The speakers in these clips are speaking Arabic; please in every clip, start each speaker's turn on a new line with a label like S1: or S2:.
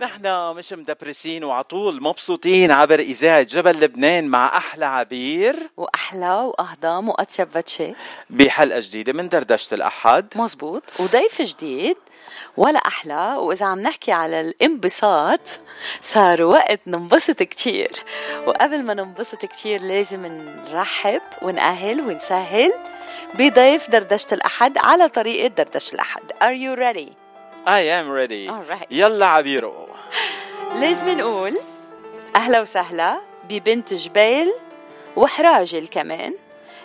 S1: نحن مش مدبرسين وعطول مبسوطين عبر إذاعة جبل لبنان مع أحلى عبير.
S2: وأحلى وأهضى وأطيب باتشي
S1: بحلقة جديدة من دردشة الأحد.
S2: مزبوط وضيف جديد ولا أحلى وإذا عم نحكي على الانبساط صار وقت ننبسط كتير. وقبل ما ننبسط كتير لازم نرحب ونأهل ونسهل بضيف دردشة الأحد على طريقة دردشة الأحد. Are you ready?
S1: I am ready.
S2: Alright.
S1: يلا عبيرو.
S2: لازم نقول أهلا وسهلا ببنت جبيل وحراجل كمان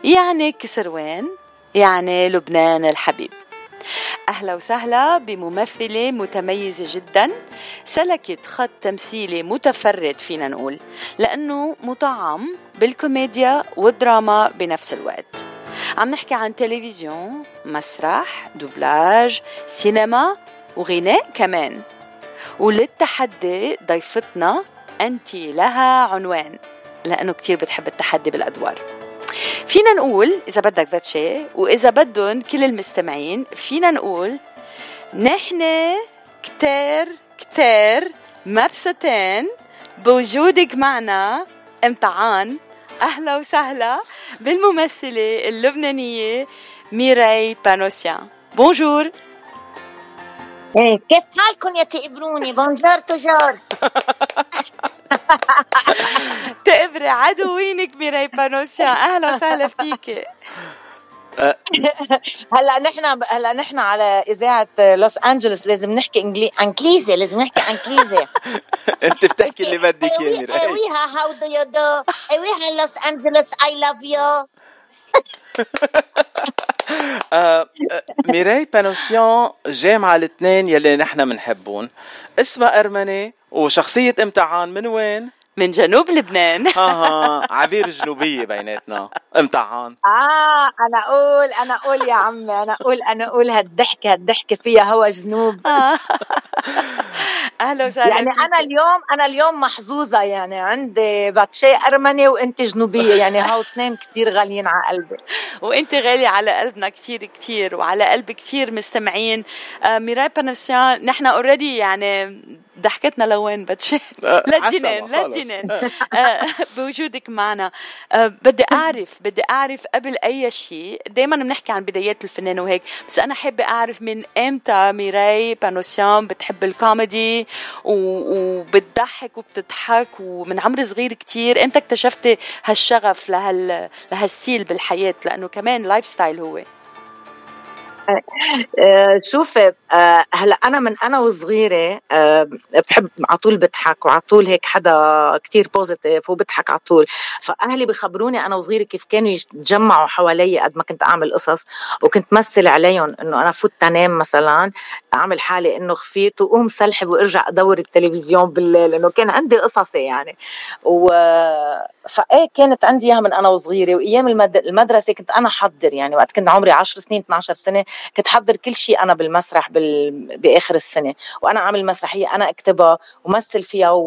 S2: يعني كسروان يعني لبنان الحبيب. أهلا وسهلا بممثلة متميزة جدا سلكت خط تمثيلي متفرد فينا نقول لأنه مطعم بالكوميديا والدراما بنفس الوقت. عم نحكي عن تلفزيون مسرح دوبلاج سينما وغناء كمان. وللتحدي ضيفتنا أنت لها عنوان لأنه كتير بتحب التحدي بالأدوار. فينا نقول إذا بدك فاتشي وإذا بدهم كل المستمعين فينا نقول نحن كتير كتير مبسوطين بوجودك معنا. إم طعان أهلا وسهلا بالممثلة اللبنانية ميراي بانوسيان. bonjour
S3: إيه، كيف حالكم يا تقبروني bonjour toujours
S2: تقبري عدوينك ميراي بانوسيان أهلا وسهلا فيك
S3: هلا نحن هلا نحن على اذاعه لوس انجلوس لازم نحكي انجلي انجليزي لازم نحكي انجليزي
S1: أنت بتحكي اللي بدك يا ميراي
S3: ايوها how do you do ايوها لوس انجلوس I love you
S1: آه، آه، ميراي بانوسيون جامعة الاثنين يلي نحن منحبون اسمها أرمني وشخصية إم طعان من وين؟
S2: من جنوب لبنان
S1: ها ها عبير جنوبية بيناتنا إم
S3: طعان آه أنا أقول أنا أقول يا عمي أنا أقول أنا أقول هالضحكة هالضحكة فيها هوا جنوب
S2: آه. أهلا وسهلا
S3: يعني
S2: فيك.
S3: أنا اليوم أنا اليوم محظوظة يعني عندي باتشي أرمني وأنت جنوبية يعني هاو اثنين كثير غاليين على قلبي
S2: وأنت غالي على قلبنا كتير كتير وعلى قلب كتير مستمعين آه ميراي بانوسيان نحن already يعني ضحكتنا لوين بتشي للجنان
S1: حسب، خلص.
S2: للجنان آه. بوجودك معنا. بدي أعرف بدي أعرف قبل أي شيء دائما بنحكي عن بدايات الفنان وهيك بس أنا حابة أعرف من إمتى ميراي بانوسيان بتحب الكوميدي وبتضحك وبتضحك ومن عمر صغير كتير. إمتى اكتشفتي هالشغف لهال لهال style بالحياة؟ لأنه كمان lifestyle هو.
S3: آه، شوفي آه، هلا أنا من أنا وصغيرة آه، بحب على طول بضحك وعلى طول هيك حدا كتير positive وبضحك على طول. فأهلي بخبروني أنا وصغيرة كيف كانوا يتجمعوا حوالي قد ما كنت أعمل قصص وكنت مثل عليهم إنه أنا فوت انام مثلا أعمل حالي إنه غفيت وقوم سلحب وأرجع أدور التلفزيون بالليل لأنه كان عندي قصصي يعني. و فايه كانت عندي إياها من أنا وصغيرة وأيام المد... المدرسة كنت أنا حضر يعني وقت كنت عمري 10 سنين 12 سنة كنت حضر كل شيء أنا بالمسرح بال... بآخر السنة. وأنا عامل مسرحية أنا أكتبها ومثل فيها و...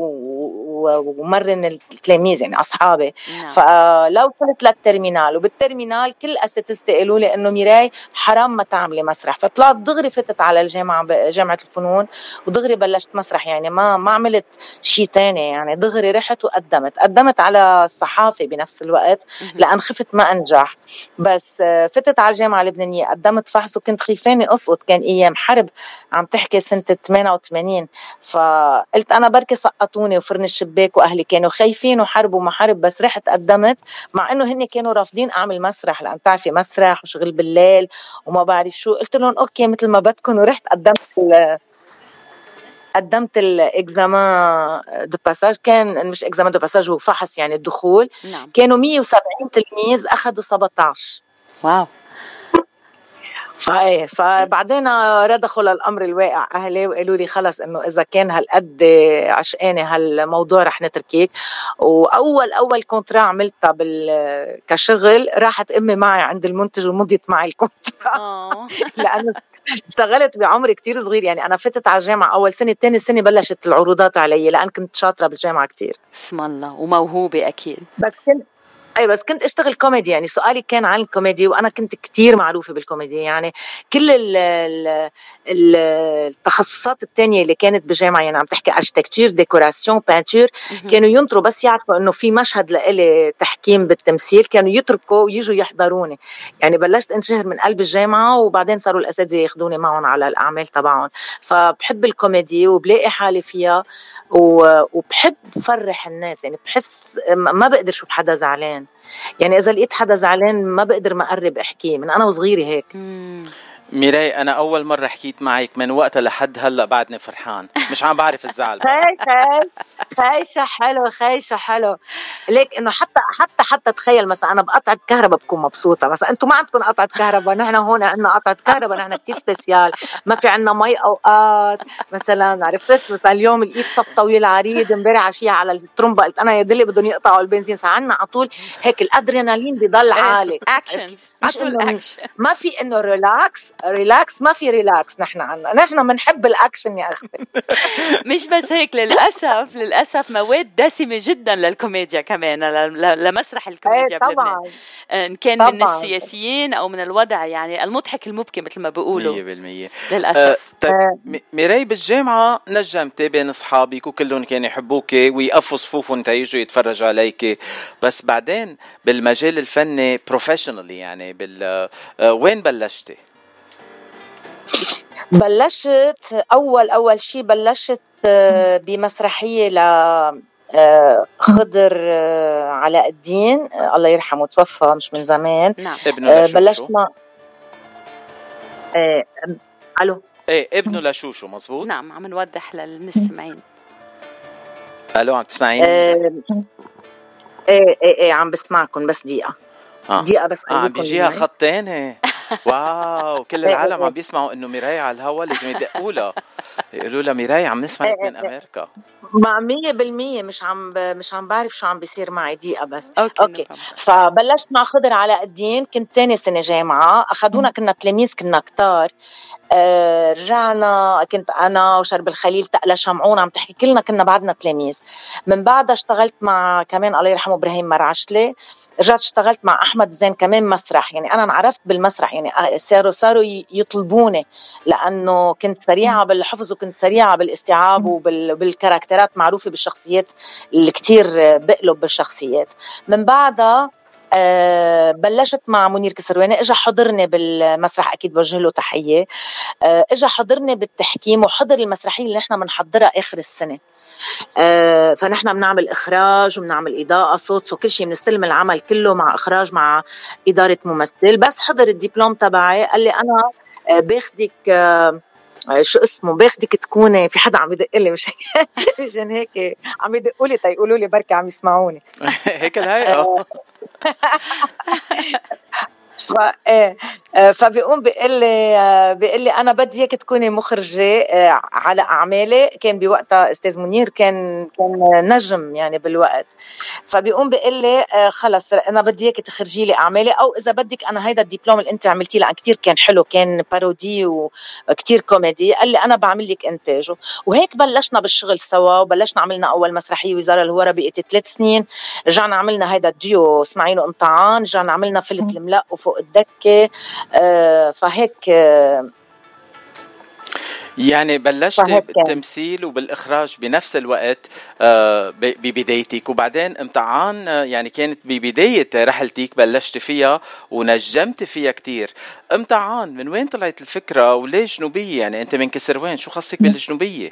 S3: ومرن التلاميذ يعني أصحابي.
S2: نعم.
S3: فلو وصلت لل terminale وبال terminale كل اساتذتي قالوا لي إنه ميراي حرام ما تعملي مسرح. فطلعت دغري فتت على الجامعة جامعة الفنون ودغري بلشت مسرح يعني ما ما عملت شيء تاني يعني. دغري رحت وقدمت. قدمت على الصحافة بنفس الوقت. لأن خفت ما أنجح. بس فتت على الجامعة اللبنانية قدمت فحص وكنت خيفانة أسقط. كان أيام حرب عم تحكي سنة 88 فقلت أنا بركي سقطوني وفرن الشباك وأهلي كانوا خايفين وحرب وما حرب بس رحت قدمت مع إنه هن كانوا رافضين أعمل مسرح لأن بتعرفي مسرح وشغل بالليل وما بعرف شو. قلت لهم okay مثل ما بدكم ورحت قدمت قدمت ال examen de passage. كان مش examen de passage هو فحص يعني الدخول.
S2: نعم.
S3: كانوا 170 تلميذ أخذوا 17
S2: wow.
S3: فايه فبعدين رضخوا للأمر الواقع. أهلي وقالوا لي خلص إنه إذا كان هالقد عشقانه هالموضوع رح نتركيك. وأول أول contrat عملتها بال كشغل راحت أمي معي عند المنتج ومضيت معي ال contrat
S2: آه.
S3: لأنه اشتغلت بعمر كتير صغير. يعني أنا فتت على الجامعة أول سنة تاني سنة بلشت العروضات علي لأن كنت شاطرة بالجامعة كتير.
S2: اسم الله. وموهوبة أكيد.
S3: بس كنت اي بس كنت أشتغل كوميدي. يعني سؤالي كان عن الكوميدي وأنا كنت كتير معروفة بالكوميدي. يعني كل ال ال التخصصات الثانية اللي كانت بالجامعة يعني عم تحكي architecture décoration peinture كانوا ينطروا بس يعرفوا إنه في مشهد لإلي تحكيم بالتمثيل. كانوا يتركوا ويجوا يحضروني. يعني بلشت انشهر من قلب الجامعة وبعدين صاروا الأساتذة ياخذوني معهم على الأعمال تبعهم. فبحب الكوميدي وبلاقي حالي فيها وبحب فرح الناس. يعني بحس ما بقدر شوف حدا زعلان. يعني إذا لقيت حدا زعلان ما بقدر ما اقرب أحكيه من أنا وصغيرة هيك.
S1: ميراي أنا أول مرة حكيت معك من وقتها لحد هلأ بعدني فرحان. مش عم بعرف الزعل.
S3: خايشه حلو خايشه حلو. ليك إنه حتى حتى حتى تخيل مثلا أنا بقطعة كهرباء بكون مبسوطة. مثلا أنتم ما عندكم قطعة كهرباء نحن هون عندنا قطعة كهرباء نحن كثير spécial. ما في عندنا مي أوقات. مثلا عرفت مثلا اليوم لقيت صف طويل عريض امبارح عشيه على الترمبه قلت أنا يا دلي بدهم يقطعوا البنزين. فعنا على طول هيك الأدرينالين بضل إيه، عالي.
S2: actions
S3: ما في إنه relax relax ما في relax نحن عنا. نحن بنحب الأكشن يا أختي.
S2: مش بس هيك للأسف للأسف مواد دسمة جدا للكوميديا كمان لمسرح الكوميديا
S3: إيه طبعا.
S2: إن كان طبعا. من السياسيين أو من الوضع يعني المضحك المبكي مثل ما بيقولوا.
S1: 100%
S2: للأسف. أه
S1: طيب. ميراي بالجامعة نجمتي بين أصحابك وكلهم كانوا يحبوك ويقفوا صفوفهم تيجوا يتفرجوا عليك. بس بعدين بالمجال الفني professionally يعني بال أه وين بلشتي؟
S3: بلشت أول أول شيء بلشت آه، بمسرحية ل آه، خضر آه، علاء الدين. الله يرحمه توفى مش من زمان.
S1: نعم. ابنه
S3: بلشت مع ألو.
S1: إيه ابنه لشوشو مزبوط
S2: نعم عم نوضح للمستمعين.
S1: ألو عم تسمعيني؟
S3: إيه إيه إيه عم بسمعكم بس دقيقة.
S1: آه. دقيقة بس آه عم بيجيها خطين هي wow كل العالم عم بيسمعوا إنه ميراي على الهوا لازم يدقوا لها يقولوا لها ميراي عم نسمعك من أمريكا.
S3: مع مية بالمية مش عم ب... مش عم بعرف شو عم بيصير معي دقيقة بس.
S2: okay, okay.
S3: فبلشت مع خضر علاء الدين كنت تاني سنة جامعة أخذونا كنا تلاميذ كنا كتار. رجعنا كنت أنا وشربل خليل تقلا شمعون عم تحكي كلنا كنا بعدنا تلاميذ من بعدها اشتغلت مع كمان الله يرحمه إبراهيم مرعشلي رجعت اشتغلت مع أحمد زين كمان مسرح. يعني أنا انعرفت بالمسرح يعني آه، صاروا صاروا يطلبوني لأنه كنت سريعة بالحفظ وكنت سريعة بالاستيعاب وبالكاركترات معروفة بالشخصيات اللي كثير بقلب بالشخصيات. من بعدها أه بلشت مع منير كسرواني اجى حضرني بالمسرح أكيد بوجه له تحية. أه اجى حضرني بالتحكيم وحضر المسرحية اللي نحن بنحضرها آخر السنة. آه، فنحن بنعمل إخراج وبنعمل إضاءة صوت وكل شيء بنستلم العمل كله مع إخراج مع إدارة ممثل. بس حضر الدبلوم تبعي قال لي أنا آه، باخدك آه، شو اسمه باخدك تكوني في حدا عم يدق لي مش مشان هيك؟ عم يدقوا لي تيقولوا لي بركي عم يسمعوني.
S1: هيك الهيئة.
S3: إيه آه، فبيقوم بيقول لي آه، بيقول لي أنا بدي إياك تكوني مخرجة آه، على أعمالي. كان بوقتها أستاذ منير كان كان نجم يعني بالوقت. فبيقوم بيقول لي خلص أنا بدي إياك تخرجي لي أعمالي أو إذا بدك أنا هيدا الدبلوم اللي أنت عملتيه لأن كثير كان حلو كان parody وكثير كوميدي. قال لي أنا بعمل لك انتاجه وهيك بلشنا بالشغل سوا وبلشنا عملنا أول مسرحية وزارة الهورة بقيت ثلاث سنين. رجعنا عملنا هيدا الديو إسماعيل وإم طعان رجعنا عملنا فلت الملق وفوق الدكة. آه، فهيك آه،
S1: يعني بلشت بالتمثيل وبالإخراج بنفس الوقت آه، ببدايتك. وبعدين امتحان يعني كانت ببداية رحلتك بلشت فيها ونجمت فيها كتير. امتحان من وين طلعت الفكرة وليش جنوبية؟ يعني أنت من كسروان شو خصك بالجنوبية؟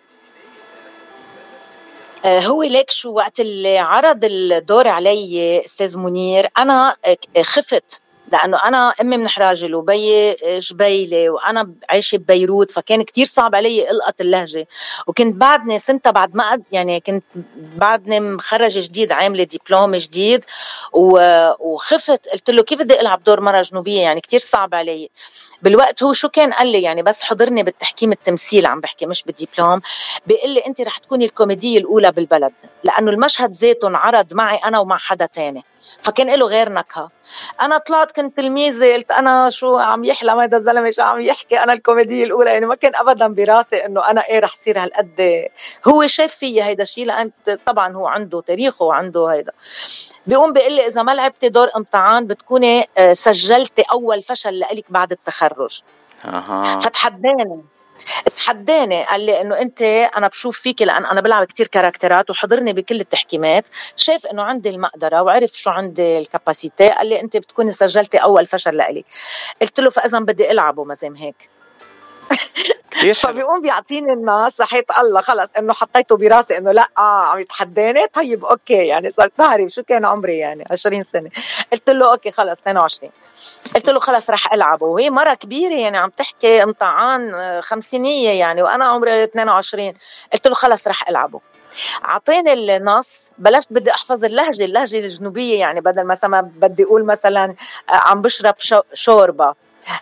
S3: هو ليك شو وقت اللي عرض الدور علي أستاذ منير أنا خفت لأنه أنا أمي من حراجل وبيي جبيلي وأنا عايشة ببيروت فكان كتير صعب علي إلقط اللهجة. وكنت بعدني سنتها بعد ما يعني كنت بعدني مخرجة جديد عاملة دبلوم جديد وخفت. قلت له كيف بدي ألعب دور مرة جنوبية؟ يعني كتير صعب علي. بالوقت هو شو كان قال لي؟ يعني بس حضرني بالتحكيم التمثيل عم بحكي مش بالدبلوم. بيقول لي انت رح تكوني الكوميدية الأولى بالبلد لأنه المشهد ذاته انعرض معي أنا ومع حدا تاني. فكان له غير نكهة. أنا طلعت كنت تلميذة قلت أنا شو عم يحلم هذا الزلمة؟ شو عم يحكي؟ أنا الكوميدية الأولى. يعني ما كان ابدا براسي إنه أنا إيه رح صير هالقد هو شاف فيي هيدا الشيء لأن طبعا هو عنده تاريخه وعنده هيدا. بيقوم بيقول لي إذا ما لعبتي دور امتحان بتكوني آه، سجلتي أول فشل لإلك بعد التخرج.
S1: أها.
S3: فتحداني. تحداني قال لي إنه أنت أنا بشوف فيك لأن أنا بلعب كتير كاركترات وحضرني بكل التحكيمات. شاف إنه عندي المقدرة وعرف شو عندي الكاباسيتي. قال لي أنت بتكوني سجلتي أول فشل لإلي. قلت له فإذا بدي ألعبه مازم هيك. فبيقوم بيعطيني الناس صحيت الله خلص إنه حطيته براسي إنه لا آه عم يتحداني. طيب okay يعني صرت بعرف شو كان عمري؟ يعني 20 سنة. قلت له okay خلص 22 قلت له خلص رح ألعبه. وهي مرة كبيرة يعني عم تحكي إم طعان آه، خمسينية يعني وأنا عمري 22 قلت له خلص رح ألعبه. أعطيني النص. بلشت بدي أحفظ اللهجة اللهجة الجنوبية يعني بدل مثلا بدي أقول مثلا آه، عم بشرب شوربة.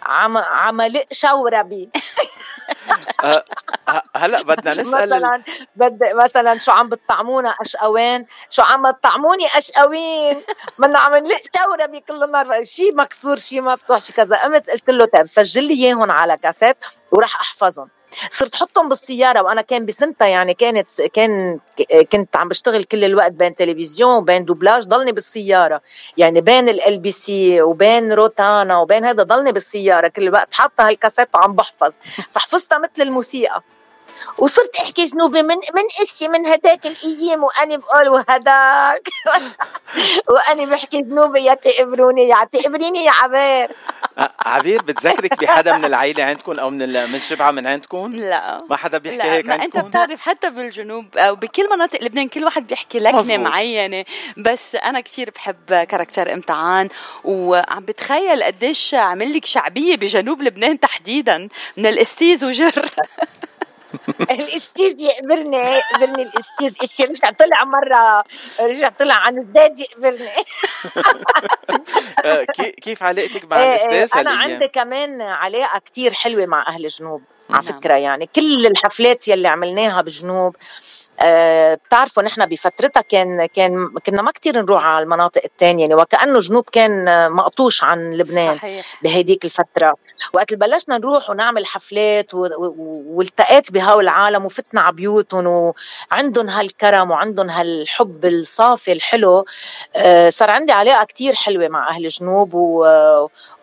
S3: عم عملق شوربي
S1: هلا بدنا نسأل
S3: مثلا بدي مثلا شو عم بتطعمونا اشقوين شو عم تطعموني أشقوين؟ بدنا عم نلق شوربي كل النهار شيء مكسور شيء مفتوح شيء كذا. قمت قلت له طيب سجل لي إياهم على كاسيت وراح أحفظهم. صرت حطهم بالسيارة وأنا كان بسنتها يعني كانت كان كنت عم بشتغل كل الوقت بين تلفزيون وبين دوبلاج ضلني بالسيارة. يعني بين ال بي سي وبين روتانا وبين هذا ضلني بالسيارة كل الوقت حاطة هالكاسيت وعم بحفظ. فحفظتها مثل الموسيقى. وصرت أحكي جنوبي من من إشي من هداك الأيام وأني بقول وهداك. وأني بحكي جنوبي يا تقبروني يا تقبريني يا عبير.
S1: عبير بتذكرك بحدا من العيلة عندكم أو من من شبعة من عندكم؟
S2: لا.
S1: ما حدا بيحكي
S2: لا
S1: هيك
S2: ما
S1: عندكم؟
S2: انت بتعرف حتى بالجنوب أو بكل مناطق لبنان كل واحد بيحكي لكنة معينة. بس أنا كثير بحب character إم طعان وعم بتخيل قديش عمل لك شعبية بجنوب لبنان تحديدا من الاستيز وجر.
S3: الاستيز يقبرني يقبرني الاستيز إشي رجع طلع مرة رجع طلع عن الزاد يقبرني
S1: آه، كيف علاقتك مع إيه، الأستاذ
S3: أنا عندي كمان علاقة كتير حلوة مع أهل جنوب على نعم. فكرة يعني كل الحفلات يلي عملناها بجنوب أه بتعرفوا نحن بفترتها كان كان كنا ما كتير نروح على المناطق الثانية يعني وكأنه جنوب كان مقطوش عن لبنان صحيح. بهديك الفترة وقت بلشنا نروح ونعمل حفلات والتقيت بهول العالم وفتنا على بيوتهم وعندهم هالكرم وعندهم هالحب الصافي الحلو أه صار عندي علاقة كتير حلوة مع أهل جنوب و...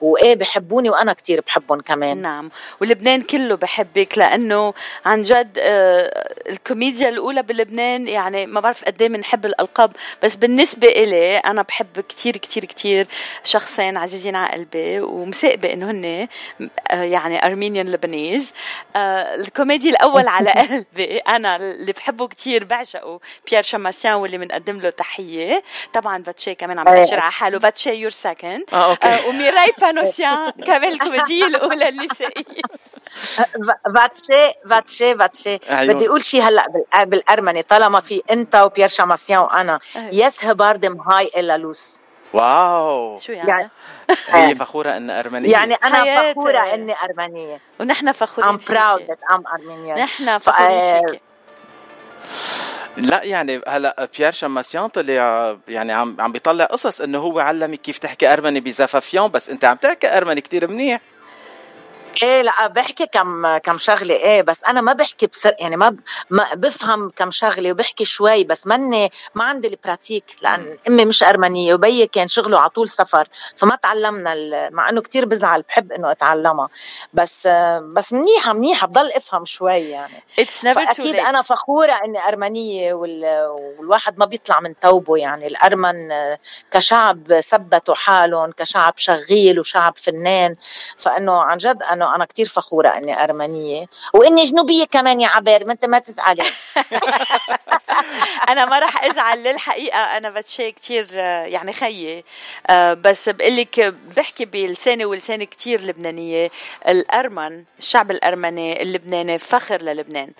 S3: وإيه بحبوني وأنا كتير بحبهم كمان.
S2: نعم. ولبنان كله بحبك لأنه عن جد آه الكوميديا الأولى بلبنان يعني ما بعرف قد إيه بنحب الألقاب بس بالنسبة إلي أنا بحب كتير كتير كتير شخصين عزيزين على قلبي ومساقبه إنه هن آه، يعني Armenian Lebanese. آه، الكوميدي الأول على قلبي. أنا اللي بحبه كتير بعشقه. بيير شماسيان واللي بنقدم له تحية. طبعا فاتشي كمان عم يشر على حاله. فاتشي you're second وميراي بانوسيان كمان الكوميديه الأولى النسائيه
S3: فاتشي فاتشي فاتشي. بدي أقول شيء هلأ بالأرمني. طالما في أنت وبيير شماسيان وأنا. Ես հպարտ եմ հայ ըլլալուս
S1: wow.
S2: شو يعني؟ يعني
S1: هي فخورة إن أرمنية.
S3: يعني أنا حياتي. فخورة إني أرمنية.
S2: ونحن فخورين
S3: I'm proud that I'm Armenian.
S2: نحن فخورين فيك
S1: لا يعني هلا بيير شماسيان طلع يعني عم عم بيطلع قصص إنه هو علمك كيف تحكي أرمني بزفافيون بس أنت عم تحكي أرمني كتير منيح.
S3: إيه لأ بحكي كم كم شغلة إيه بس أنا ما بحكي بسر يعني ما, ما بفهم كم شغلة وبحكي شوي بس مني ما عندي البراتيك لأن أمي مش أرمنية وبيي كان شغله على طول سفر فما تعلمنا مع إنه كتير بزعل بحب إنه أتعلمها بس بس منيحة منيحة بضل أفهم شوي يعني.
S2: It's never
S3: أكيد أنا فخورة إني أرمنية والواحد ما بيطلع من توبه يعني. الأرمن كشعب ثبتوا حالهم كشعب شغيل وشعب فنان فإنه عن جد إنه أنا كتير فخورة إني أرمنية وإني جنوبية كمان يا عبير ما أنت ما تزعلي.
S2: أنا ما راح أزعل للحقيقة أنا بتشي كتير يعني خيي. آه، بس بقول لك بحكي بلساني ولساني كتير لبنانية. الأرمن الشعب الأرمني اللبناني فخر للبنان.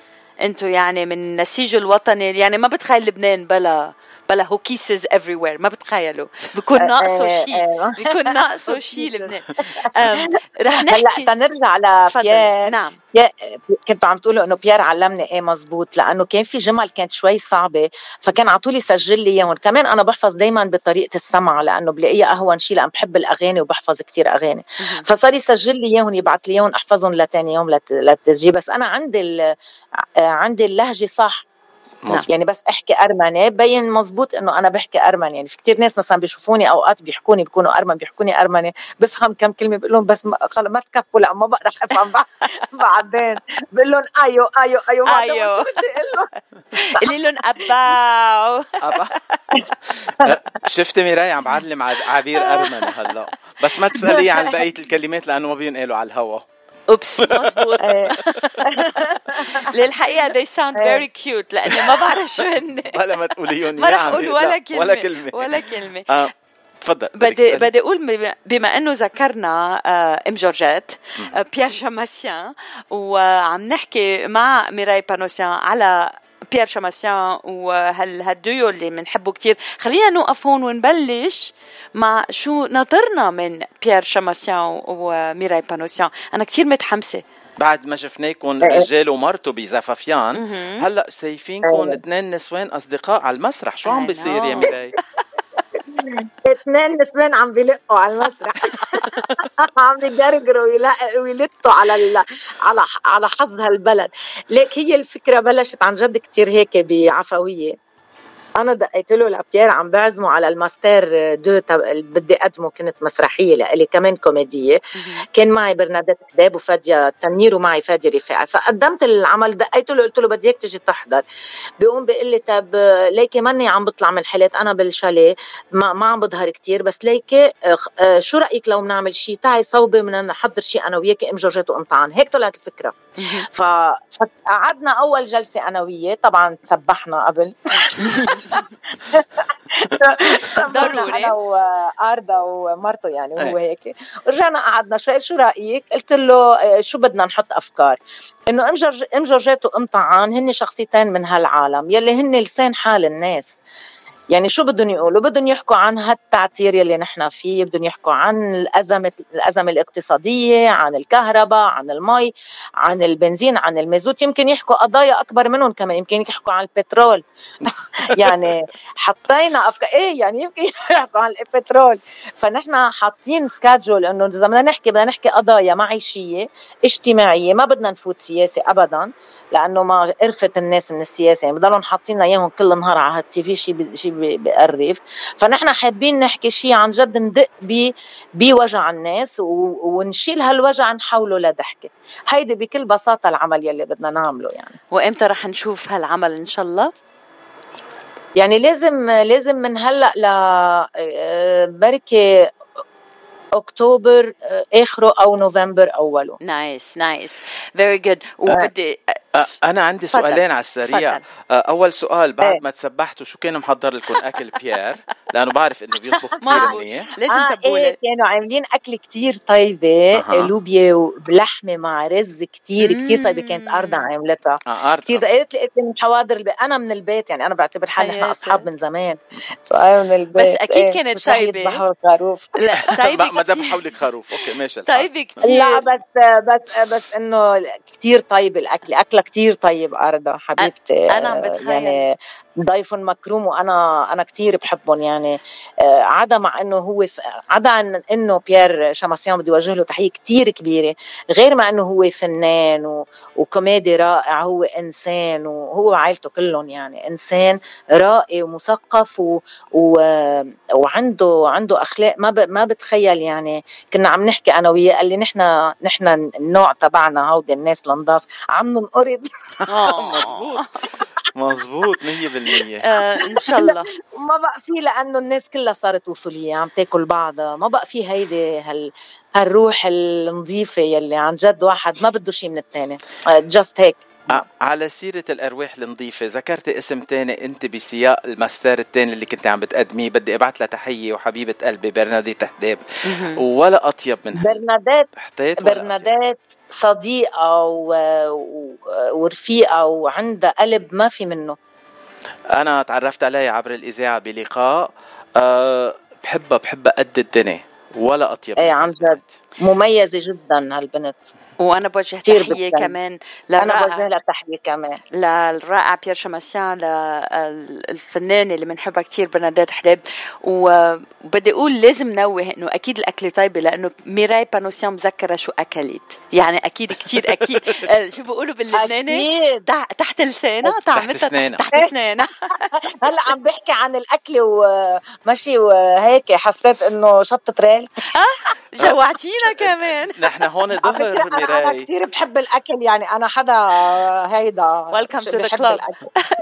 S2: أنتو يعني من نسيج الوطني يعني ما بتخيل لبنان بلا بلا hokises everywhere ما بتخيلوا. بكون ناقصه شيء. بكون ناقصه شيء لبنان رح نحكي.
S3: هلا تنرجع لبيير نعم. كنتوا عم تقولوا إنه بيير علمني إيه مزبوط لأنه كان في جمل كانت شوي صعبة فكان على طول يسجل لي إياهم. كمان أنا بحفظ دائما بطريقة السمع لأنه بلاقيها أهون شيء لأن بحب الأغاني وبحفظ كتير أغاني. فصار يسجل لي إياهم يبعث لي إياهم أحفظهم لتاني يوم للتسجيل. بس أنا عندي عندي اللهجة صح. نعم. يعني بس احكي ارمني بين مزبوط إنه أنا بحكي ارمني يعني في كثير ناس مثلا بيشوفوني أوقات بيحكوني بيكونوا أرمن بيحكوني ارمني بفهم كم كلمة بقول لهم بس ما, ما تكفوا لا ما بقدر افهم بعدين بقول لهم այո այո այո
S2: այո قولي لهم اباو
S1: شفتي ميراي عم بعلم عبير ارمني هلأ. بس ما تسالي عن بقية الكلمات لأنه ما بينقلوا على الهوا.
S2: oops مزبوط إيه. للحقيقة they sound very cute. لأني ما بعرف شو هن.
S1: ولا ما تقوليهم.
S2: ما رح أقول ولا كلمة. ولا كلمة. ولا كلمة. آه.
S1: تفضل.
S2: بدي بدي أقول بما إنه ذكرنا آه، أم جورجيت آه، بيير شاماسيان وعم نحكي مع ميراي بانوسيان على بيير شاماسيان وهال هالديو اللي بنحبه كتير خلينا نوقف هون ونبلش مع شو ناطرنا من بيير شاماسيان وميراي بانوسيان أنا كتير متحمسه
S1: بعد ما شفناكم إيه. رجال ومرته بـ زفافيان هلا شايفينكم إيه. اثنين نسوان أصدقاء على المسرح. شو عم بيصير يا ميراي؟
S3: اثنين نسوان عم بيلقوا على المسرح. عم بيجرجروا ويلطوا على على على حظ هالبلد. ليك هي الفكرة بلشت عن جد كتير هيك بعفوية. أنا دقيت له لبيير عم بعزمه على ال master deux بدي أقدمه كنت مسرحية لإلي كمان كوميدية. كان معي برنادات كداب وفادية تنير ومعي فادي رفاعي فقدمت العمل دقيت له قلت له بدي إياك تجي تحضر. بيقوم بيقول لي طب ليكي ماني عم بطلع من حالات أنا بالشاليه ما, ما عم بظهر كتير. بس ليكي آه، شو رأيك لو بنعمل شيء تعي صوبي بدنا نحضر شيء أنا وياكي إم جورجيت وامطعان هيك طلعت الفكرة. فقعدنا أول جلسة أنا وياه طبعا سبحنا قبل. ضروري. أنا وأردا ومرته يعني وهو هيك. ورجعنا قعدنا شوي. شو رأيك؟ قلت له آه، شو بدنا نحط أفكار؟ إنه أم جورج أم جورجيت وأم طعان هن شخصيتين من هالعالم يلي هن لسان حال الناس. يعني شو بدهم يقولوا؟ بدهم يحكوا عن هالتعتير يلي نحن فيه بدهم يحكوا عن الأزمة الأزمة الاقتصادية عن الكهرباء عن المي عن البنزين عن المازوت. يمكن يحكوا قضايا أكبر منهم كمان. يمكن يحكوا عن البترول. يعني حطينا أفكار إيه يعني يمكن يحكوا عن البترول. فنحن حاطين سكادجول إنه إذا بدنا نحكي بدنا نحكي قضايا معيشية اجتماعية ما بدنا نفوت سياسة أبدا لأنه ما قرفت الناس من السياسة. يعني بضلهم حاطين إياهم كل نهار على التي في شيء بقرف فنحن حابين نحكي شيء عن جد ندق بوجع الناس ونشيل هالوجع نحوله لضحكة. هيدي بكل بساطة العمل يلي بدنا نعمله يعني.
S2: وإمتى رح نشوف هالعمل إن شاء الله؟
S3: يعني لازم لازم من هلأ ل آه، بركي أكتوبر آه، آخره أو نوفمبر أوله.
S2: nice nice. very good وبدي
S1: أنا عندي فضل. سؤالين على السريع. فضل. أول سؤال بعد إيه. ما سبحتوا شو كان محضر لكم أكل بيير لأنه بعرف إنه بيطبخ كثير منيح.
S2: لازم آه تبوله
S3: إيه كانوا عاملين أكل كثير طيبة آه. لوبيا ولحمة مع رز كثير كثير طيبة كانت أردا عاملتها.
S1: آه
S3: كثير قالت لي من حواضر البيت أنا من البيت يعني أنا بعتبر حالي نحن أصحاب من زمان. فانا من البيت.
S2: بس أكيد إيه. كانت طيبة.
S3: خروف
S2: لا طيبة
S1: ما ذبحوا لك خروف. أوكي ماشي
S2: طيبة كثير
S3: لا بس بس بس إنه كثير طيب الأكل. اكله كثير طيب اردا حبيبتي
S2: أنا عم بتخيل. يعني
S3: ضيف مكروم وأنا أنا كثير بحبهم يعني. آه، عدا مع إنه هو عدا عن إنه بيير شاماسيان بدي اوجه له تحية كثير كبيرة غير ما إنه هو فنان و... وكوميدي رائع هو إنسان وهو وعائلته كلهم يعني. إنسان راقي ومثقف و... و... وعنده عنده أخلاق ما ب... ما بتخيل يعني. كنا عم نحكي أنا وياه قال لي نحن نحن النوع تبعنا هودي الناس النضاف عم ننقرض.
S1: آه. مزبوط. مزبوط 100%
S2: آه إن شاء الله.
S3: ما بقى في لأنه الناس كلها صارت وصولية عم تاكل بعضها ما بقى في هيدي هال هالروح النظيفة يلي عن جد واحد ما بده شيء من الثاني just هيك.
S1: على سيرة الأرواح النظيفة ذكرتي اسم تاني أنت بسياق الماستر التاني اللي كنت عم بتقدميه؟ بدي أبعت لها تحية وحبيبة قلبي برناديت حداب ولا أطيب منها.
S3: برنادات. برنادات. صديقة ورفيقة وعندها قلب ما في منه.
S1: أنا تعرفت عليها عبر الإذاعة بلقاء أه بحبها بحبها قد الدنيا ولا أطيب
S3: إيه عن جد. مميزة جدا هالبنت.
S2: وأنا بوجه تحية كمان
S3: أنا بوجه لها تحية كمان.
S2: للرائع بيير شماسيان للفنانه اللي بنحبها كثير برنادات حلب وبدي أقول لازم نوه إنه أكيد الاكله طيبة لأنه ميراي بانوسيان مذكرة شو أكلت. يعني أكيد كثير أكيد. شو بيقولوا باللبناني؟ تحت لسانها
S1: طعمتها تحت,
S2: تحت اسنانها
S3: هلا عم بحكي عن الأكل ومشي وهيك حسيت إنه شطة ريل.
S2: جوعتينا كمان.
S1: نحن هون ظهر
S3: أنا كثير بحب الأكل يعني أنا حدا هيدا
S2: welcome to the club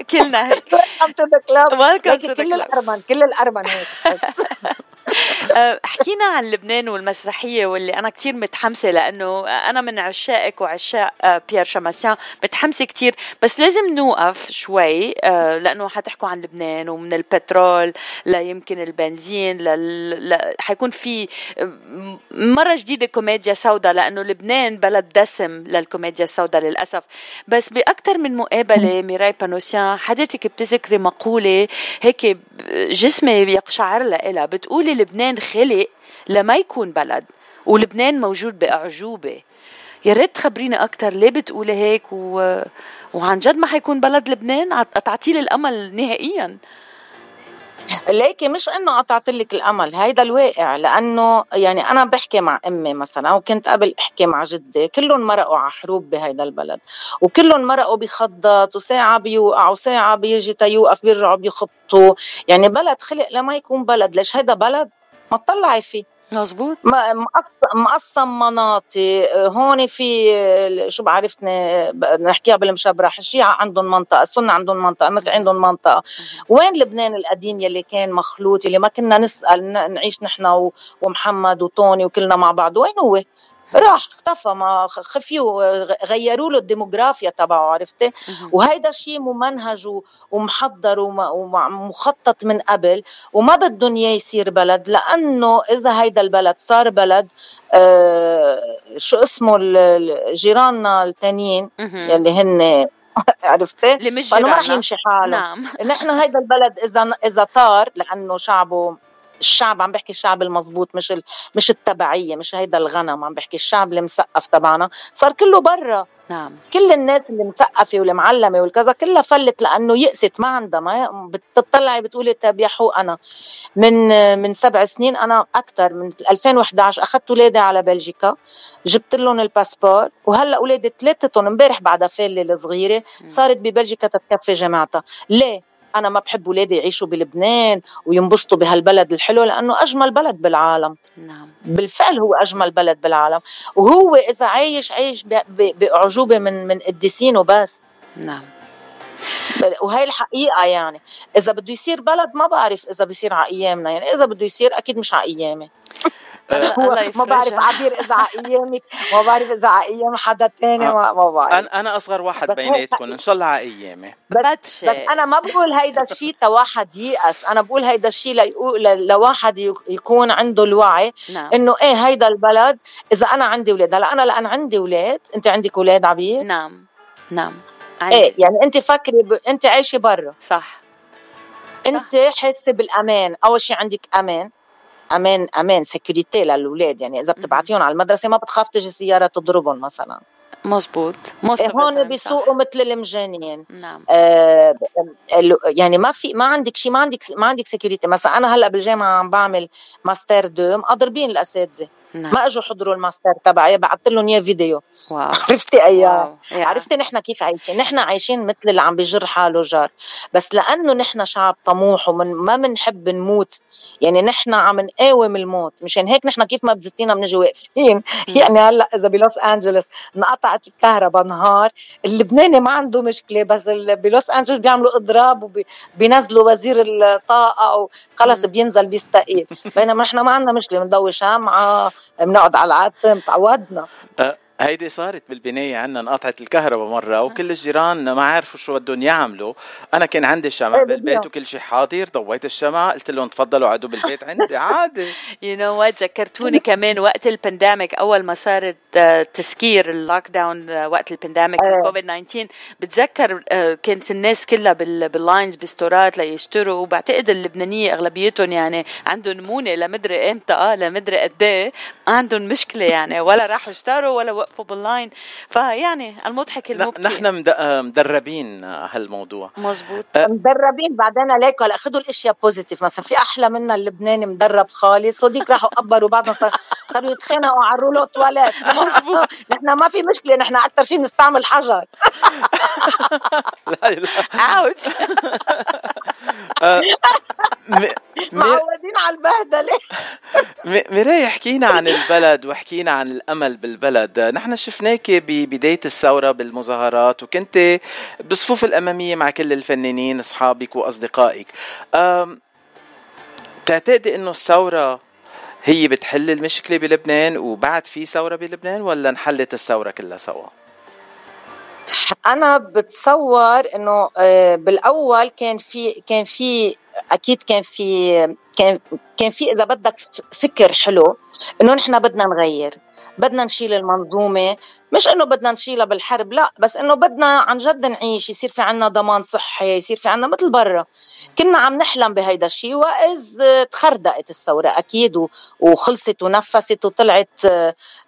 S2: كلنا هيك.
S3: welcome to the club كل الأرمن كل الأرمن هيك.
S2: حكينا عن لبنان والمسرحية واللي أنا كثير متحمسة لأنه أنا من عشاقك وعشاق أه، بيير شاماسيان متحمسة كثير بس لازم نوقف شوي أه، لأنه حتحكوا عن لبنان ومن البترول ليمكن البنزين لل... حيكون في مرة جديدة كوميديا سوداء لأنه لبنان بلد دسم للكوميديا السوداء للأسف. بس باكثر من مقابلة ميراي بانوسيان حضرتك بتذكري مقولة هيك جسمي يقشعر لها بتقولي لبنان خلق لما يكون بلد ولبنان موجود بأعجوبة. يا ريت تخبرينا أكثر ليه بتقولي هيك؟ و... وعن جد ما حيكون بلد لبنان؟ تعطيلي الأمل نهائيا.
S3: ليكي مش إنه قطعت لك الأمل هيدا الواقع. لأنه يعني أنا بحكي مع أمي مثلا وكنت قبل أحكي مع جدي كلهم مرقوا على حروب بهيدا البلد. وكلهم مرقوا بخضات وساعة بيوقع وساعة بيجي تيوقف بيرجعوا بيخطوا يعني بلد خلق لما يكون بلد ليش هيدا بلد؟ ما تطلعي فيه
S2: مزبوط
S3: مقسم مناطق. هون في شو بعرفني نحكيها بالمشبرح الشيعة عندهم منطقة السنة عندهم منطقة المسيح عندهم منطقة. وين لبنان القديم يلي كان مخلوط يلي ما كنا نسأل نعيش نحن ومحمد وطوني وكلنا مع بعض؟ وين هو؟ راح اختفى ما خفيوا غيروا له الديموغرافيا تبعه عرفتي؟ وهيدا الشيء ممنهج ومحضر ومخطط من قبل وما بدهم إياه يصير بلد لأنه إذا هيدا البلد صار بلد آه شو اسمه جيراننا التانيين يلي هن عرفتي؟
S2: اللي مش ما
S3: رح يمشي حاله. نعم. نحن هيدا البلد إذا إذا طار لأنه شعبه الشعب عم بحكي الشعب المزبوط مش ال... مش التبعية مش هيدا الغنم عم بحكي الشعب المثقف تبعنا. صار كله برا.
S2: نعم.
S3: كل الناس اللي مثقفة والمعلمة والكذا كلها فلت لأنه يأست ما عندها ما بتطلعي بتقولي طيب يا حو أنا. من من سبع سنين أنا أكثر من 2011 أخذت اولادي على بلجيكا جبت لهم الباسبور وهلأ اولادي ثلاثتهم امبارح بعدها فالة الصغيرة صارت ببلجيكا تتكفي جامعتها ليه؟ أنا ما بحب اولادي يعيشوا بلبنان وينبسطوا بهالبلد الحلو لأنه أجمل بلد بالعالم.
S2: نعم.
S3: بالفعل هو أجمل بلد بالعالم. وهو إذا عايش عايش بأعجوبة من من قديسين وبس
S2: نعم.
S3: وهي الحقيقة يعني إذا بده يصير بلد ما بعرف إذا بيصير على أيامنا يعني إذا بده يصير أكيد مش على أيامي.
S2: الله
S3: ما بعرف عبير إذا على ايامك ما بعرف إذا على أيام حدا تاني ما, ما بعرف.
S1: أنا أنا أصغر واحد بيناتكم إن شاء الله على ايامي
S3: بس, بس أنا ما بقول هيدا الشيء تواحد ييأس. أنا بقول هيدا الشيء ليقول لواحد يكون عنده الوعي
S2: نعم.
S3: إنه إيه هيدا البلد إذا أنا عندي أولاد هلأ أنا لأن عندي أولاد أنت عندك أولاد عبير
S2: نعم. نعم.
S3: عندي. إيه يعني أنت فكري ب... أنت عايشة برا.
S2: صح.
S3: أنت حاسة بالأمان. أول شيء عندك أمان. أمان أمان security للأولاد يعني إذا بتبعتيهم على المدرسة ما بتخاف تجي سيارة تضربهم مثلا.
S2: مزبوط.
S3: هون بيسوقوا مثل المجانين.
S2: نعم.
S3: آه يعني ما في ما عندك شيء ما عندك ما عندك security مثلا أنا هلأ بالجامعة عم بعمل master deux مضربين الأساتذة.
S2: نعم.
S3: ما إجوا حضروا الماستر تبعي بعثت لهم إياه فيديو.
S2: wow.
S3: عرفتي أياه؟ عرفتي نحن كيف عايشين؟ نحن عايشين مثل اللي عم بيجر حاله جار. بس لأنه نحن شعب طموح ومن ما بنحب نموت. يعني نحن عم نقاوم الموت. مشان هيك نحن كيف ما بزتينا بنجي واقفين. يعني هلأ إذا بلوس انجلوس انقطعت الكهرباء نهار. اللبناني ما عنده مشكلة بس بلوس أنجلوس بيعملوا إضراب وبينزلوا وزير الطاقة وخلص بينزل بيستقيل. بينما نحن ما عندنا مشكلة بنضوي شمعة بنقعد على العتم تعودنا.
S1: أه، هيدي صارت بالبناية عنا انقطعت الكهرباء مرة وكل الجيران ما عرفوا شو بدهم يعملوا. أنا كان عندي شمع إيه، بالبيت وكل شيء حاضر ضويت الشمع قلت لهم تفضلوا قعدوا بالبيت عندي عادي.
S2: you know what ذكرتوني كمان وقت ال pandemic أول ما صارت آه، تسكير ال lockdown آه، وقت ال pandemic COVID 19 بتذكر آه، كانت الناس كلها بال lines بال store ات ليشتروا وبعتقد اللبنانية أغلبيتهم يعني عندهم مونة لمدري إمتى آه لمدري قد إيه عندهم مشكلة يعني ولا راحوا اشتروا ولا يوقفوا بال line فيعني المضحك المبكي.
S1: نحن مدربين هالموضوع.
S2: مزبوط
S3: أه مدربين بعدين ليك هلا خذوا الأشياء positive مثلا في أحلى منا اللبناني مدرب خالص هوديك راحوا قبروا بعضهم صاروا يتخانقوا على ال rouleau toilette مزبوط نحن ما في مشكلة نحن أكثر شيء بنستعمل حجر.
S1: لا لا.
S2: اوتش
S3: معودين على البهدلة.
S1: ميراي حكينا عن البلد وحكينا عن الأمل بالبلد. نحن شفناك ببدايه الثورة بالمظاهرات وكنت بالصفوف الأمامية مع كل الفنانين أصحابك وأصدقائك. بتعتقدي إنه الثورة هي بتحل المشكلة بلبنان وبعد في ثورة بلبنان ولا انحلت الثورة كلها سوا؟
S3: أنا بتصور إنه آه، بالأول كان في كان في أكيد كان في كان كان في إذا بدك فكر حلو إنه نحن بدنا نغير. بدنا نشيل المنظومة. مش إنه بدنا نشيلها بالحرب لا بس إنه بدنا عن جد نعيش. يصير في عنا ضمان صحي يصير في عنا مثل برا. كنا عم نحلم بهيدا الشيء وإذ تخردقت الثورة أكيد وخلصت ونفست وطلعت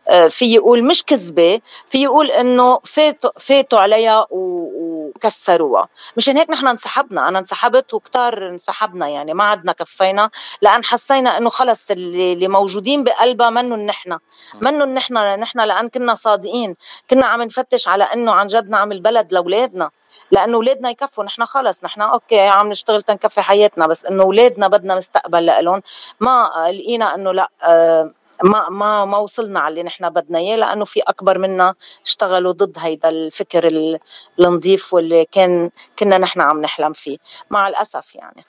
S3: آه، في يقول مش كذبة في يقول إنه فاتوا فاتوا عليها وكسروها مشان هيك نحن انسحبنا. أنا انسحبت وكتار انسحبنا. يعني ما عدنا كفينا لأن حسينا إنه خلص اللي, اللي موجودين بقلبها منهم نحن. منهم نحن نحن لأن كنا صادقين. كنا عم نفتش على إنه عن جد نعمل بلد لأولادنا. لأنه أولادنا يكفوا. نحن خلص. نحن أوكي عم نشتغل تنكفي حياتنا. بس إنه أولادنا بدنا مستقبل لهم ما لقينا إنه لأ آه ما ما ما وصلنا على اللي نحن بدنا إياه لأنه في أكبر منا اشتغلوا ضد هيدا الفكر النظيف واللي كان كنا نحن عم نحلم فيه مع الأسف يعني.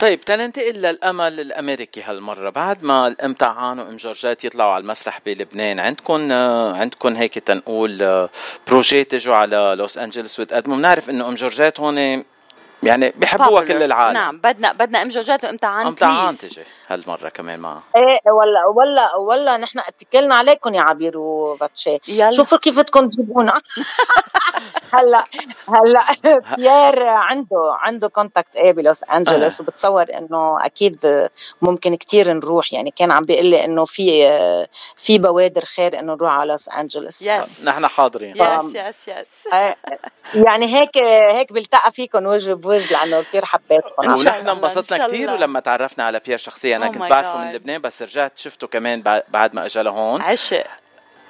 S1: طيب تننتقل للأمل الأمريكي هالمرة. بعد ما أم تعان وأم جورجات يطلعوا على المسرح بلبنان عندكم عندكم هيك تنقول projet تجوا على لوس انجلوس وتقدموا؟ بنعرف إنه أم جورجات هون يعني بيحبوها كل العالم.
S2: نعم بدنا بدنا ام جورجات وام تعان
S1: ام تعان تجي هالمرة كمان معها
S3: إيه ولا ولا ولا نحن اتكلنا عليكم يا عبير وباتشي شوفوا كيف بدكم تجيبونا. هلا هلا بيير عنده عنده contact إيه بلوس أنجلوس وبتصور إنه أكيد ممكن كتير نروح. يعني كان عم بيقول لي إنه في في بوادر خير إنه نروح على لوس أنجلوس.
S1: yes نحن حاضرين.
S2: yes yes yes
S3: يعني هيك هيك بلتقى فيكم وجه بوجه لأنه كثير حبيتكم.
S1: ونحن انبسطنا كثير ولما تعرفنا على بيير شخصيا أنا oh كنت بعرفه من لبنان بس رجعت شفته كمان بعد ما اجى لهون.
S2: عشق.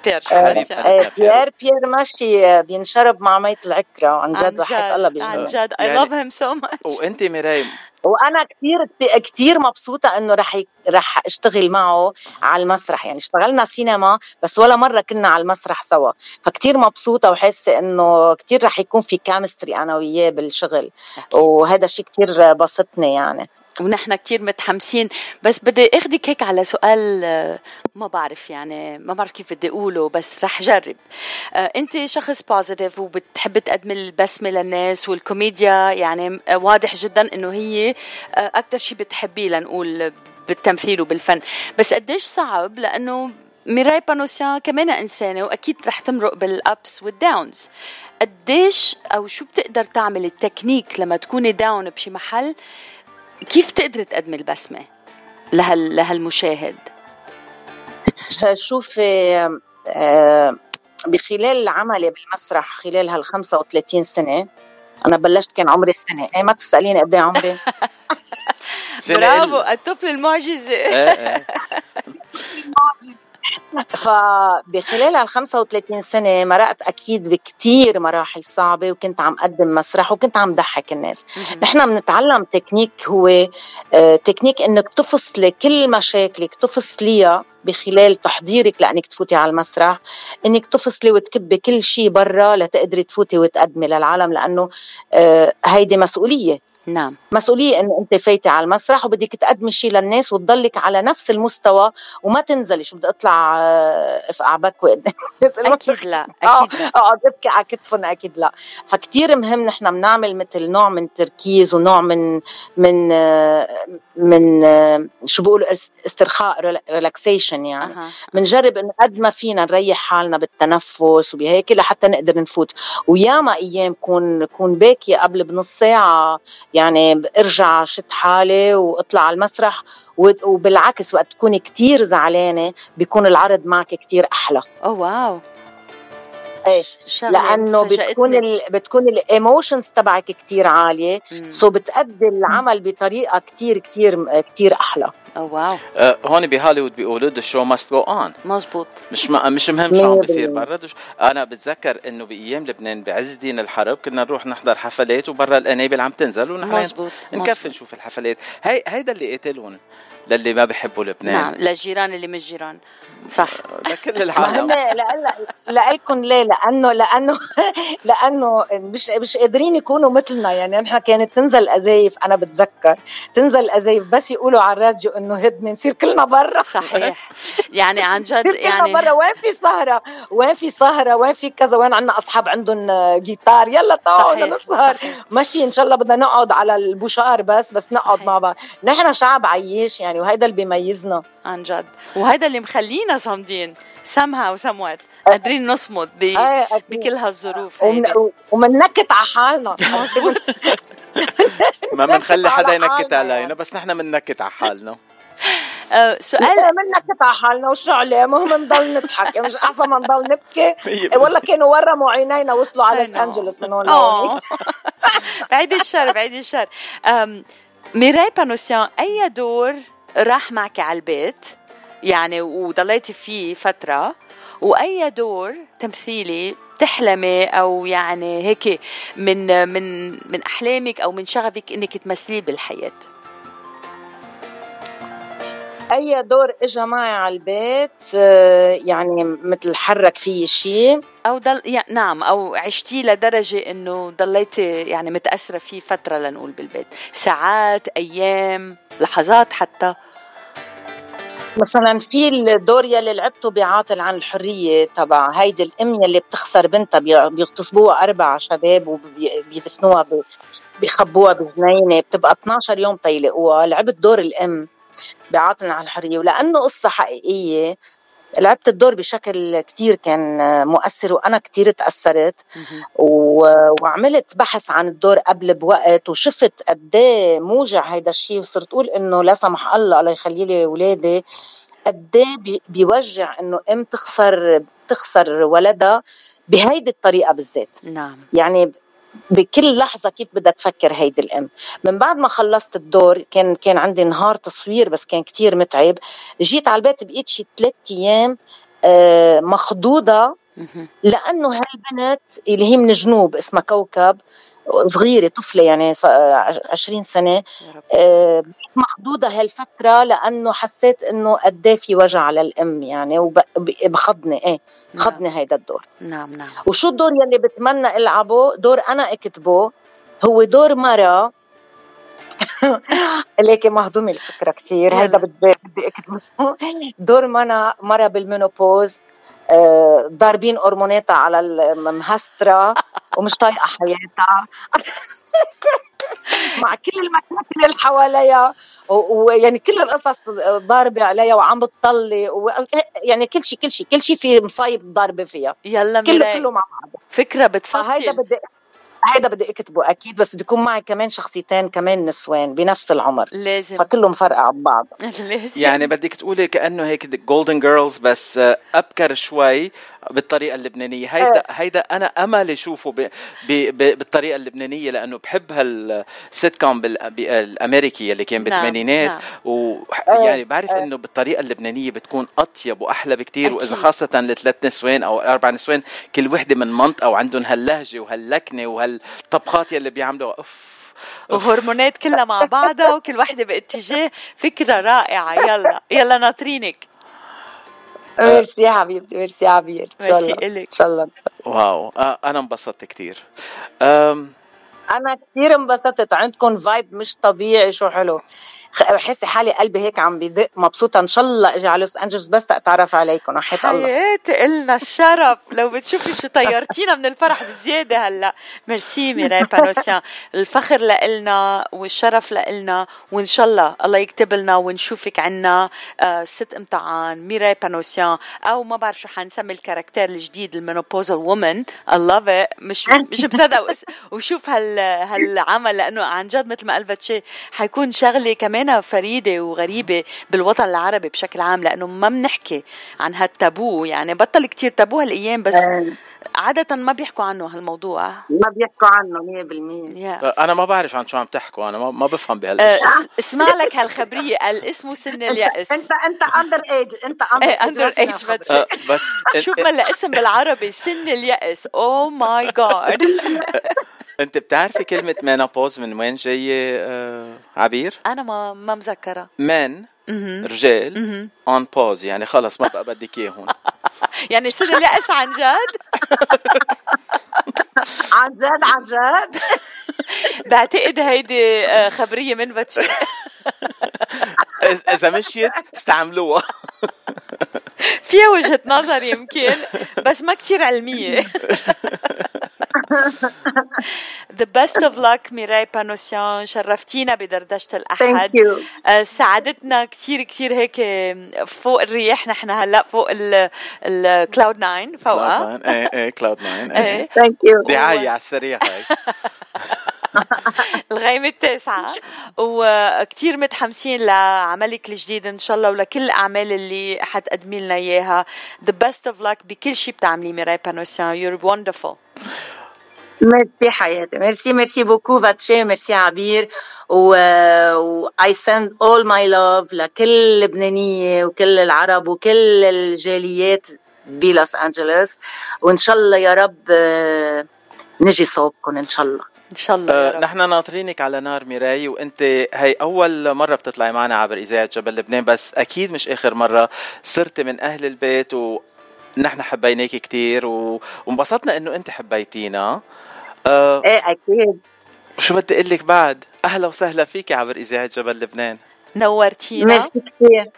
S2: بير
S3: بيير بيير ماشي بينشرب مع مية العكرة عن جد وحياة الله بيجي
S2: عن جد. I love him so much
S1: وأنت ميراي
S3: وأنا كثير كثير مبسوطة إنه رح رح أشتغل معه على المسرح. يعني اشتغلنا سينما بس ولا مرة كنا على المسرح سوا. فكتير مبسوطة وحاسة إنه كثير رح يكون في chemistry أنا وياه بالشغل. وهذا الشيء كثير بسطني يعني.
S2: ونحن كتير متحمسين. بس بدي اخدك هيك على سؤال آه، ما بعرف يعني ما بعرف كيف بدي أقوله بس رح جرب. آه، أنت شخص positive وبتحب تقدم البسمة للناس والكوميديا يعني آه، واضح جدا إنه هي أكثر شيء بتحبيه لنقول بالتمثيل وبالفن. بس قديش صعب؟ لأنه ميراي بانوسيان كمان إنسانة وأكيد رح تمرق بال ups وال downs قديش أو شو بتقدر تعمل التكنيك لما تكوني داون بشي محل كيف تقدري تقدمي البسمة لهال لهالمشاهد؟
S3: شوفي آه، بخلال عملي بالمسرح خلال هال 35 سنة أنا بلشت كان عمري سنة إيه ما تسأليني قد إيه عمري
S2: برافو الطفل المعجزة إيه، إيه.
S3: فبخلال ال 35 سنة مرقت أكيد بكثير مراحل صعبة وكنت عم أقدم مسرح وكنت عم ضحك الناس. نحن بنتعلم تكنيك هو آه، تكنيك إنك تفصلي كل مشاكلك تفصليها بخلال تحضيرك لأنك تفوتي على المسرح إنك تفصلي وتكبي كل شيء برا لتقدري تفوتي وتقدمي للعالم لأنه آه، هيدي مسؤولية.
S2: نعم.
S3: مسؤولية إنه أنت فايتة على المسرح وبدك تقدمي شيء للناس وتضلك على نفس المستوى وما تنزلي. شو بدي أطلع آه، افقع بكوي قدام
S2: أكيد لا أكيد لا.
S3: اقعد ابكي على كتفهم أكيد لا. فكتير مهم نحن بنعمل مثل نوع من تركيز ونوع من من آه، من شو بيقولوا استرخاء relaxation يعني. بنجرب إنه قد ما فينا نريح حالنا بالتنفس وبهيك لحتى نقدر نفوت. وياما أيام كون كون باكيه قبل بنص ساعة يعني ارجع شد حالي وأطلع على المسرح وبالعكس وقت تكوني كتير زعلانة بيكون العرض معك كتير
S2: أحلى. oh
S3: wow. لأنه بتكون ال... بتكون ال emotions تبعك كتير عالية so بتأدي العمل بطريقة كتير كتير كتير أحلى.
S2: oh wow
S1: أه هون بهوليوود بيقولوا the show must go on
S2: مزبوط.
S1: مش ما مش مهم شو عم بيصير برا أنا بتذكر إنه بأيام لبنان بعز دين الحرب كنا نروح نحضر حفلات وبرا القنابل عم تنزل ونحن نكفي نشوف الحفلات. هي هيدا اللي قتلهم. للي ما بحبوا لبنان.
S2: نعم للجيران اللي مش جيران صح.
S1: لكل العالم
S3: لكم ليه؟ لأنه لأنه لأنه مش مش قادرين يكونوا مثلنا. يعني نحن كانت تنزل أزايف أنا بتذكر. تنزل أزايف بس يقولوا على الراديو إنه هدنه نصير كلنا برا.
S2: صحيح. يعني عن جد يعني
S3: برا. وين في سهرة؟ وين في سهرة؟ وين في كذا؟ وين عندنا أصحاب عندهم جيتار؟ يلا تعالوا نسهر. ماشي إن شاء الله بدنا نقعد على البوشار بس بس نقعد مع بعض. نحن شعب عيش يعني وهيدا اللي بيميزنا.
S2: عن جد. وهيدا اللي مخلينا صامدين. Somehow somewhat. قادرين نصمد بكل هالظروف
S3: ومنكت على حالنا.
S1: ما بنخلي حدا ينكت علينا بس نحن بننكت على حالنا.
S2: سؤال
S3: منا على حالنا. وشو عليه؟ هو بنضل نضحك. يعني مش أحسن ما نضل نبكي. ولا كانوا ورموا عينينا وصلوا على لوس انجلوس من هون
S2: بعيد الشر بعيد الشر. ميراي بانوسيان أي دور راح معك على البيت يعني وضليتي فيه فترة وأي دور تمثيلي تحلمي أو يعني هيك من من من أحلامك أو من شغفك إنك تمثليه بالحياة.
S3: أي دور اجى معي على البيت آه، يعني مثل حرك فيه شيء
S2: أو ضل يعني نعم أو عشتي لدرجة إنه ضليتي يعني متأثرة فيه فترة لنقول بالبيت. ساعات أيام. لحظات حتى.
S3: مثلا في الدور يلي لعبته بعاطل عن الحرية تبع هيدي الأم يلي بتخسر بنتها بيغتصبوها أربع شباب وبيدفنوها بيخبوها بجنينة بتبقى 12 يوم تيلقوها لعبت دور الأم بعاطل عن الحرية. ولأنه قصة حقيقية لعبت الدور بشكل كتير كان مؤثر وأنا كتير تأثرت. و... وعملت بحث عن الدور قبل بوقت وشفت قد إيه موجع هيدا الشيء وصرت أقول إنه لا سمح الله الله يخلي لي أولادي. قد إيه بيوجع إنه أم تخسر تخسر ولدها بهيدي الطريقة بالذات.
S2: نعم.
S3: يعني بكل لحظة كيف بدها تفكر هيدي الأم. من بعد ما خلصت الدور كان كان عندي نهار تصوير بس كان كتير متعب. جيت على البيت بقيت شي ثلاث أيام آه، مخضوضة لأنه هالبنت اللي هي من جنوب اسمها كوكب. صغيرة طفلة يعني 20 سنة. آه، مخضوضة هالفترة لأنه حسيت إنه قد إيه في وجع للأم يعني وبخضني إيه خضني نعم. هيدا الدور.
S2: نعم نعم.
S3: وشو الدور يلي بتمنى ألعبه؟ دور أنا أكتبه هو دور مرة. ليكي مهضومة الفكرة كثير هيدا بدي بدي أكتبه. دور مرة بالمينوبوز ضاربين هرموناتها على المهسترة ومش طايقة حياتها. مع كل المشاكل اللي حواليها ويعني كل القصص ضاربة عليها وعم بتطلي يعني كل شيء كل شيء كل شيء في مصايب ضاربة فيها.
S2: يلا
S3: كله كله مع بعض.
S2: فكرة بتسطل
S3: هيدا بدي هيدا بدي اكتبه أكيد بس بده يكون معي كمان شخصيتين كمان نسوان بنفس العمر.
S2: لازم.
S3: فكلهم فرقة عن بعض.
S2: لازم.
S1: يعني بدك تقولي كأنه هيك Golden Girls بس أبكر شوي بالطريقة اللبنانية. هيدا أه. هيدا أنا أمل اشوفه ب... ب... بالطريقة اللبنانية لأنه بحب هالسيت كوم بالامريكي اللي كان بالثمانينات. نعم. ويعني بعرف أه. إنه بالطريقة اللبنانية بتكون أطيب وأحلى بكثير وإذا خاصة لثلاث نسوان أو أربع نسوان كل وحدة من منطقه وعندهم هاللهجة وهاللكنة وهالطبخات يلي بيعملوها أوف
S2: وهرمونات كلها مع بعضها وكل وحدة باتجاه فكرة رائعة. يلا يلا ناطرينك.
S3: ميرسي يا حبيبتي ميرسي يا عبير. إن شاء الله إن شاء الله.
S1: wow. أنا انبسطت كثير
S3: أنا كثير انبسطت. عندكم vibe مش طبيعي شو حلو. بحس حالي قلبي هيك عم بيدق مبسوطة. إن شاء الله أجي على لوس انجلوس بس أتعرف عليكم. وحياة الله.
S2: حياتي إلنا الشرف. لو بتشوفي شو طيرتينا من الفرح بزيادة هلأ. ميرسي ميراي بانوسيان الفخر لإلنا والشرف لإلنا. وإن شاء الله الله يكتب لنا ونشوفك عنا. آه ست امتعان. ميراي بانوسيان أو ما بعرف شو حنسمي ال character الجديد ال menopausal woman. I love it. مش مش مصدق. وشوف هال هالعمل. لأنه عن جد مثل ما قلبت شيء حيكون شغلة كمان فريدة وغريبة بالوطن العربي بشكل عام لأنه ما بنحكي عن هالتابو. يعني بطل كتير تابو هالأيام بس عادة ما بيحكوا عنه هالموضوع.
S3: ما بيحكوا عنه 100%
S1: yeah. أنا ما بعرف عن شو عم تحكوا أنا ما, ما بفهم بهالشيء
S2: أه اسمع لك هالخبرية الاسم سن اليأس.
S3: أنت أنت underage أنت
S2: underage أه بس شوف ما الاسم بالعربي سن اليأس. oh my God
S1: انت بتعرفي كلمة menopause من وين جاية آه عبير؟
S2: أنا ما ما مذكرة.
S1: men رجال on pause يعني خلص ما بقى بدك اياه هون
S2: يعني سن اليأس عن جد؟
S3: عن جد عن جد.
S2: بعتقد هيدي آه، خبرية من باتشي
S1: إذا مشيت استعملوها.
S2: فيها وجهة نظر يمكن بس ما كتير علمية. The best of luck ميراي بانوسيان شرفتينا بدردشة الأحد.
S3: Thank you.
S2: آه، أسعدتينا كتير كتير هيك فوق الريح نحن هلا فوق ال cloud 9 فوقها
S1: إيه إيه cloud 9
S2: إيه.
S3: thank you
S1: دعاية على السريع هاي.
S2: الغيمة التاسعة. وكتير متحمسين لعملك الجديد إن شاء الله ولكل الأعمال اللي حتقدمي لنا إياها. The best of luck بكل شيء بتعمليه ميراي بانوسيان you're wonderful.
S3: merci حياتي merci merci beaucoup باتشي merci عبير و I send all my love لكل اللبنانية وكل العرب وكل الجاليات بلوس أنجلوس وإن شاء الله يا رب نجي صوبكم إن شاء الله
S2: ان شاء الله
S1: آه نحن ناطرينك على نار ميراي وأنت هي أول مرة بتطلعي معنا عبر إذاعة جبل لبنان بس أكيد مش آخر مرة صرتي من أهل البيت ونحن حبيناك كثير وانبسطنا إنه أنت حبيتينا.
S3: آه إيه أكيد.
S1: شو بدي أقول لك بعد؟ أهلا وسهلا فيك عبر اذاعه جبل لبنان.
S2: نورتينا.
S3: ميرسي كثير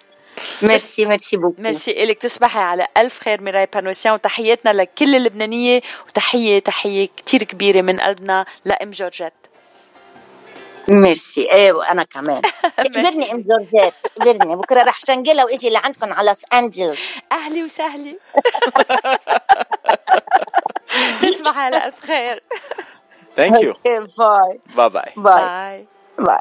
S3: merci merci. beaucoup.
S2: merci إلك. تصبحي على ألف خير ميراي بانوسيان وتحياتنا لكل اللبنانية وتحية تحية كتير كبيرة من قلبنا لأم جورجيت.
S3: ميرسي. إيه وأنا كمان. اقدرني أم جورجيت اقدرني بكرة رح شنقلها وإجي لعندكم على لوس انجلوس
S2: أهلي وسهلي. تصبحي على الف خير
S1: ثانك يو باي باي
S3: باي باي